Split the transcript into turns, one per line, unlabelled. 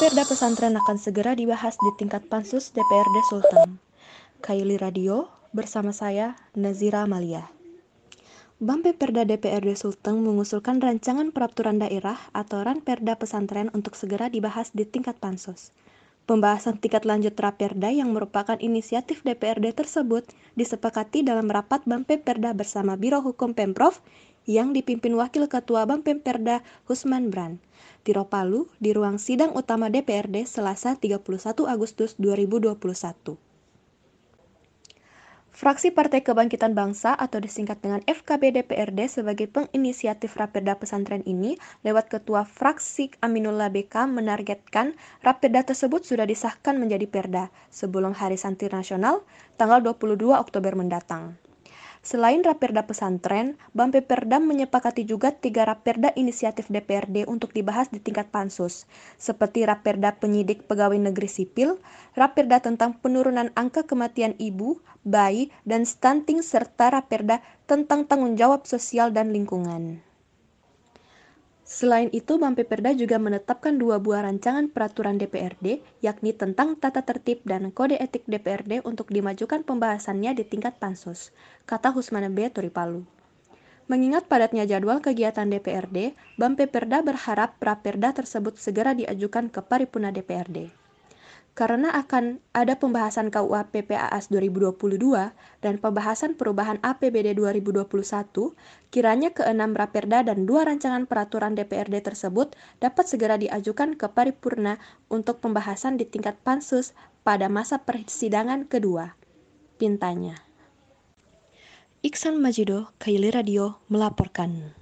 Raperda pesantren akan segera dibahas di tingkat pansus DPRD Sulteng. Kaili Radio bersama saya Nazira Amalia. Perda DPRD Sulteng mengusulkan rancangan peraturan daerah atau Ranperda pesantren untuk segera dibahas di tingkat pansus. Pembahasan tingkat lanjut Raperda yang merupakan inisiatif DPRD tersebut disepakati dalam rapat Perda bersama Biro Hukum Pemprov yang dipimpin Wakil Ketua Perda Husman Brand di Ropalu di ruang sidang utama DPRD Selasa 31 Agustus 2021. Fraksi Partai Kebangkitan Bangsa atau disingkat dengan FKB DPRD sebagai penginisiatif Raperda pesantren ini lewat Ketua Fraksi Aminullah BK menargetkan Raperda tersebut sudah disahkan menjadi perda sebelum Hari Santri Nasional tanggal 22 Oktober mendatang. Selain Raperda Pesantren, Perda menyepakati juga tiga Raperda inisiatif DPRD untuk dibahas di tingkat pansus, seperti Raperda Penyidik Pegawai Negeri Sipil, Raperda tentang penurunan angka kematian ibu, bayi, dan stunting, serta Raperda tentang tanggung jawab sosial dan lingkungan. Selain itu, Perda juga menetapkan dua buah rancangan peraturan DPRD, yakni tentang tata tertib dan kode etik DPRD untuk dimajukan pembahasannya di tingkat pansus, kata Husmana B. Turipalu. Mengingat padatnya jadwal kegiatan DPRD, Perda berharap praperda tersebut segera diajukan ke paripurna DPRD karena akan ada pembahasan KUA PPAS 2022 dan pembahasan perubahan APBD 2021, kiranya keenam Raperda dan dua rancangan peraturan DPRD tersebut dapat segera diajukan ke paripurna untuk pembahasan di tingkat pansus pada masa persidangan kedua. Pintanya. Iksan Majido, Kaili Radio, melaporkan.